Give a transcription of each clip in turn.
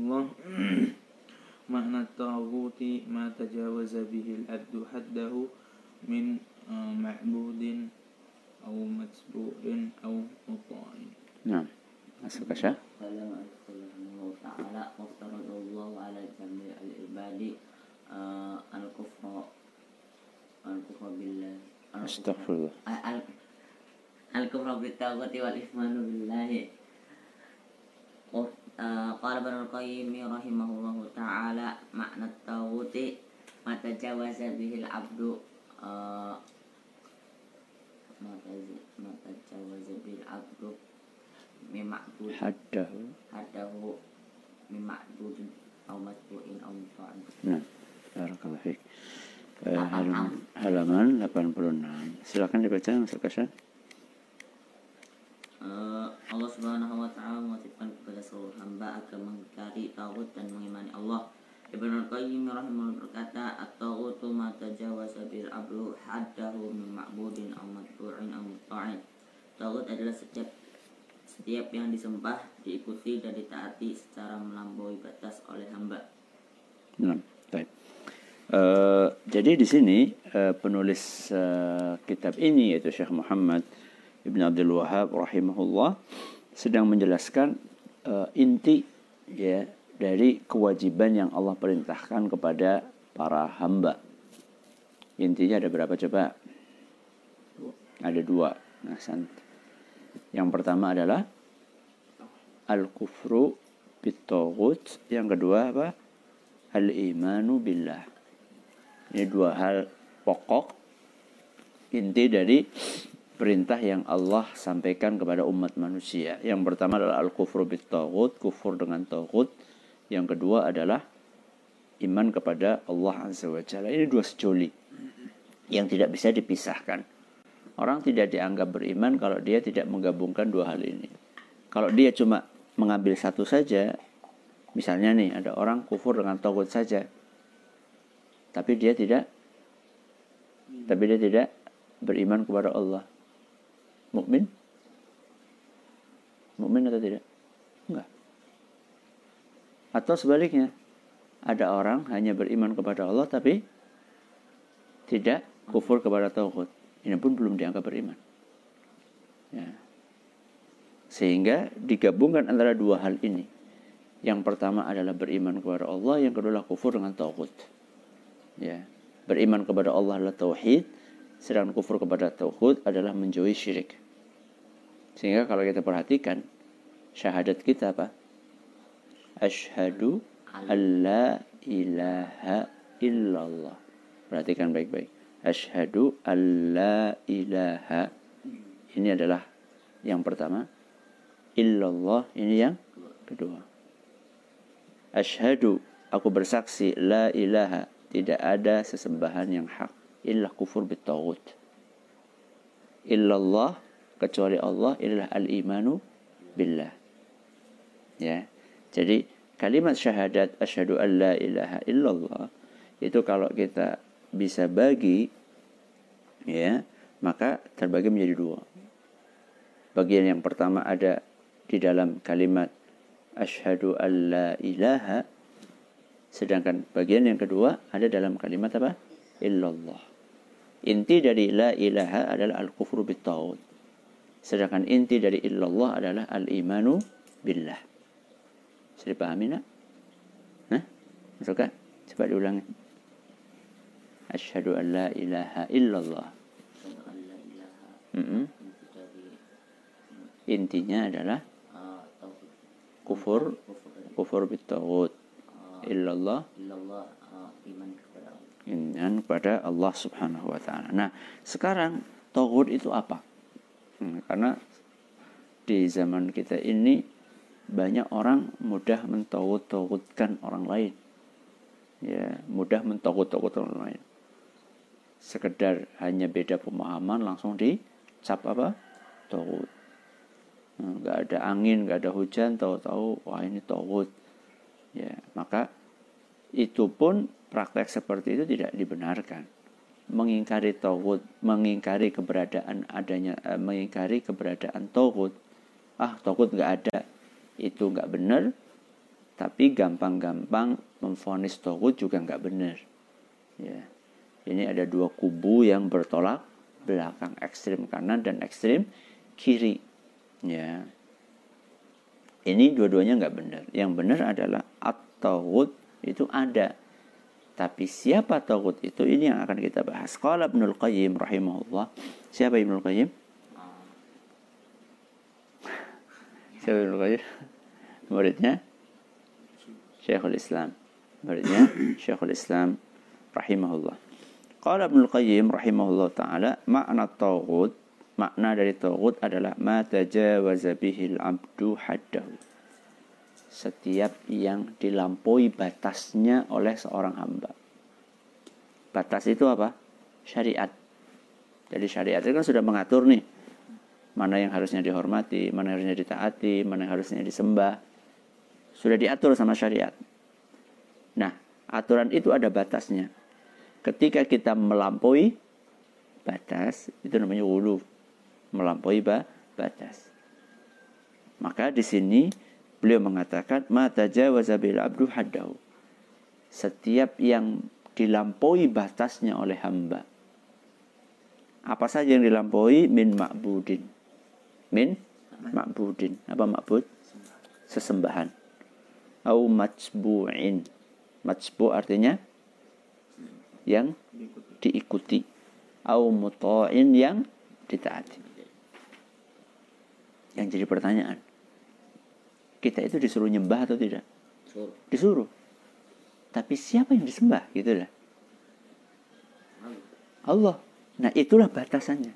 الله. معنى الطاغوت ما تجاوز به العبد حده من آه، معبود أو متبوع أو مطاع. نعم. ke Syekh قال رحمه تعالى وافترض الله على جميع العباد آه، الكفر الكفر بالله آه، ال- الكفر بالطاغوت والإيمان بالله. Eh, qala Ibnu Qayyim rahimahullahu taala makna tauti mata jawaza bihil abdu eh, mata mata jawaza bil abdu mimakbud hadahu hadahu mimakbud au matbu'in au muta'in. Nah, barakallahu fiik. Eh, halaman 86. Silakan dibaca Mas sana hamba agar mengingkari tauhid dan mengimani Allah. Ibnu Qayyim rahimahullah berkata, "At-taghutu ma tajawaza bil abdu haddahu min ma'budin aw matbu'in aw muta'in." Tauhid adalah setiap setiap yang disembah, diikuti dan ditaati secara melampaui batas oleh hamba. Nah, baik. Eh, jadi di sini eh, penulis eh, kitab ini yaitu Syekh Muhammad Ibn Abdul Wahab rahimahullah sedang menjelaskan eh, inti ya dari kewajiban yang Allah perintahkan kepada para hamba. Intinya ada berapa coba? Ada dua. Nah. Yang pertama adalah al-kufru bitaghut, yang kedua apa? Al-imanu billah. Ini dua hal pokok inti dari perintah yang Allah sampaikan kepada umat manusia. Yang pertama adalah al-kufru bitaghut, kufur dengan taghut. Yang kedua adalah iman kepada Allah Azza wa Jalla. Ini dua sejoli yang tidak bisa dipisahkan. Orang tidak dianggap beriman kalau dia tidak menggabungkan dua hal ini. Kalau dia cuma mengambil satu saja, misalnya nih ada orang kufur dengan togut saja, tapi dia tidak, tapi dia tidak beriman kepada Allah. Mukmin? Mukmin atau tidak? Enggak. Atau sebaliknya, ada orang hanya beriman kepada Allah tapi tidak kufur kepada tauhid. Ini pun belum dianggap beriman. Ya. Sehingga digabungkan antara dua hal ini. Yang pertama adalah beriman kepada Allah, yang kedua adalah kufur dengan tauhid. Ya. Beriman kepada Allah adalah tauhid, sedangkan kufur kepada tauhid adalah menjauhi syirik. Sehingga kalau kita perhatikan syahadat kita apa? Ashhadu an la ilaha illallah. Perhatikan baik-baik. Ashhadu an la ilaha. Ini adalah yang pertama. Illallah ini yang kedua. Ashhadu aku bersaksi la ilaha tidak ada sesembahan yang hak illa kufur bitaghut. Illallah kecuali Allah adalah al-imanu billah. Ya. Jadi kalimat syahadat asyhadu an la ilaha illallah itu kalau kita bisa bagi ya, maka terbagi menjadi dua. Bagian yang pertama ada di dalam kalimat asyhadu an la ilaha sedangkan bagian yang kedua ada dalam kalimat apa? illallah. Inti dari la ilaha adalah al-kufru bitaghut. Sedangkan inti dari illallah adalah al-imanu billah. Bisa dipahami nak? Hah? Masuk? Coba diulangi. Asyhadu an la ilaha illallah. Dari Intinya adalah kufur kufur uh, Illallah iman kepada Allah Subhanahu wa taala. Nah, sekarang taghut itu apa? Hmm, karena di zaman kita ini banyak orang mudah mentauhid-tauhidkan orang lain. Ya, mudah mentauhid-tauhidkan orang lain. Sekedar hanya beda pemahaman langsung dicap apa? Tauhid. Nah, nggak ada angin, nggak ada hujan, tahu-tahu wah ini tauhid. Ya, maka itu pun praktek seperti itu tidak dibenarkan. Mengingkari tauhid, mengingkari keberadaan adanya, eh, mengingkari keberadaan tauhid. Ah, tauhid nggak ada, itu nggak benar. Tapi gampang-gampang memfonis togut juga nggak benar. Ya. Ini ada dua kubu yang bertolak belakang, ekstrim kanan dan ekstrim kiri. Ya. Ini dua-duanya nggak benar. Yang benar adalah at-taghut itu ada. Tapi siapa tagut itu ini yang akan kita bahas. Qala Ibnul Qayyim rahimahullah. Siapa Ibnul Qayyim? Siapa Ibnul Qayyim? Muridnya Syekhul Islam. Muridnya Syekhul Islam rahimahullah. Qala Ibnul Qayyim rahimahullah taala makna tagut makna dari tagut adalah ma tajawaza bihil abdu haddahu. Setiap yang dilampaui batasnya oleh seorang hamba. Batas itu apa? Syariat. Jadi syariat itu kan sudah mengatur nih mana yang harusnya dihormati, mana yang harusnya ditaati, mana yang harusnya disembah. Sudah diatur sama syariat. Nah, aturan itu ada batasnya. Ketika kita melampaui batas, itu namanya wulu. Melampaui ba batas. Maka di sini beliau mengatakan mata tajawaza bil abdu haddahu. Setiap yang dilampaui batasnya oleh hamba. Apa saja yang dilampaui min ma'budin min ma'budin. Apa ma'bud? Sesembahan. Au majbu'in. Majbu' artinya yang diikuti. Au muta'in yang ditaati. Yang jadi pertanyaan. Kita itu disuruh nyembah atau tidak? Disuruh. Tapi siapa yang disembah? Gitu lah. Allah. Nah itulah batasannya.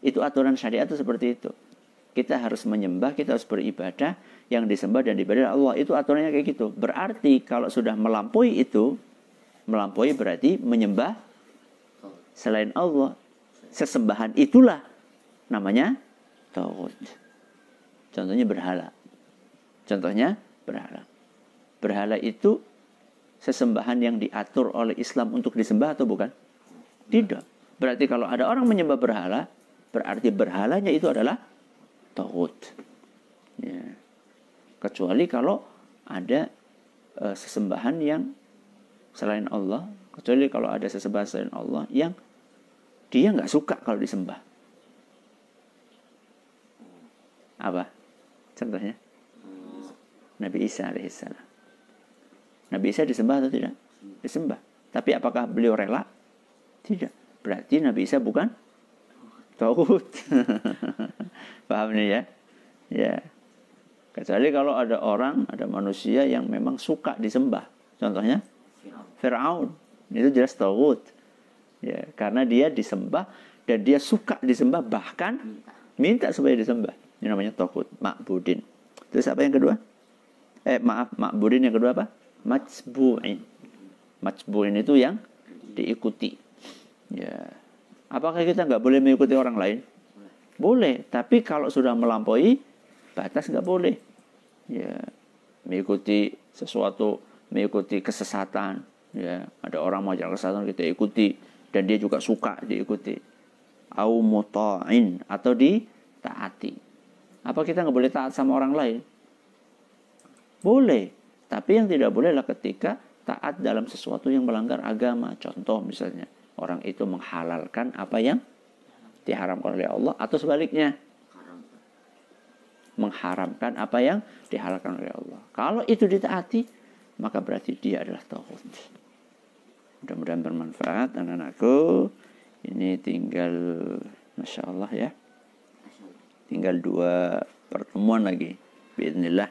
Itu aturan syariat itu seperti itu kita harus menyembah, kita harus beribadah, yang disembah dan diibadah Allah. Itu aturannya kayak gitu. Berarti kalau sudah melampaui itu, melampaui berarti menyembah selain Allah. Sesembahan itulah namanya tauhid. Contohnya berhala. Contohnya berhala. Berhala itu sesembahan yang diatur oleh Islam untuk disembah atau bukan? Tidak. Berarti kalau ada orang menyembah berhala, berarti berhalanya itu adalah tauhid. Ya. Kecuali kalau ada uh, sesembahan yang selain Allah, kecuali kalau ada sesembahan selain Allah yang dia nggak suka kalau disembah. Apa? Contohnya? Nabi Isa alaihissalam. Nabi Isa disembah atau tidak? Disembah. Tapi apakah beliau rela? Tidak. Berarti Nabi Isa bukan tauhid. Paham nih ya? Ya. Kecuali kalau ada orang, ada manusia yang memang suka disembah. Contohnya Firaun. Itu jelas tauhid. Ya, karena dia disembah dan dia suka disembah bahkan minta supaya disembah. Ini namanya tauhid, makbudin. Terus apa yang kedua? Eh maaf, makbudin yang kedua apa? Majbu'in. Majbu'in itu yang diikuti. Ya. Apakah kita nggak boleh mengikuti orang lain? Boleh, tapi kalau sudah melampaui batas nggak boleh. Ya, mengikuti sesuatu, mengikuti kesesatan. Ya, ada orang mengajar kesesatan kita ikuti dan dia juga suka diikuti. Au muta'in atau ditaati. Apa kita nggak boleh taat sama orang lain? Boleh, tapi yang tidak boleh adalah ketika taat dalam sesuatu yang melanggar agama. Contoh misalnya, orang itu menghalalkan apa yang diharamkan oleh Allah atau sebaliknya mengharamkan apa yang dihalalkan oleh Allah. Kalau itu ditaati, maka berarti dia adalah tauhid. Mudah-mudahan bermanfaat anak-anakku. Ini tinggal Masya Allah ya. Tinggal dua pertemuan lagi. Bismillah.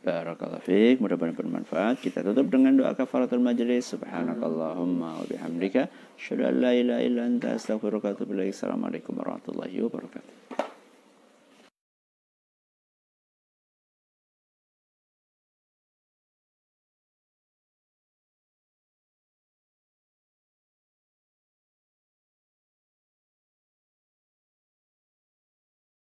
Barakallahu fiik, mudah-mudahan bermanfaat. Kita tutup dengan doa kafaratul majlis. Subhanakallahumma wa bihamdika, asyhadu an la ilaha illa anta astaghfiruka wa atubu ilaik. Assalamualaikum warahmatullahi wabarakatuh.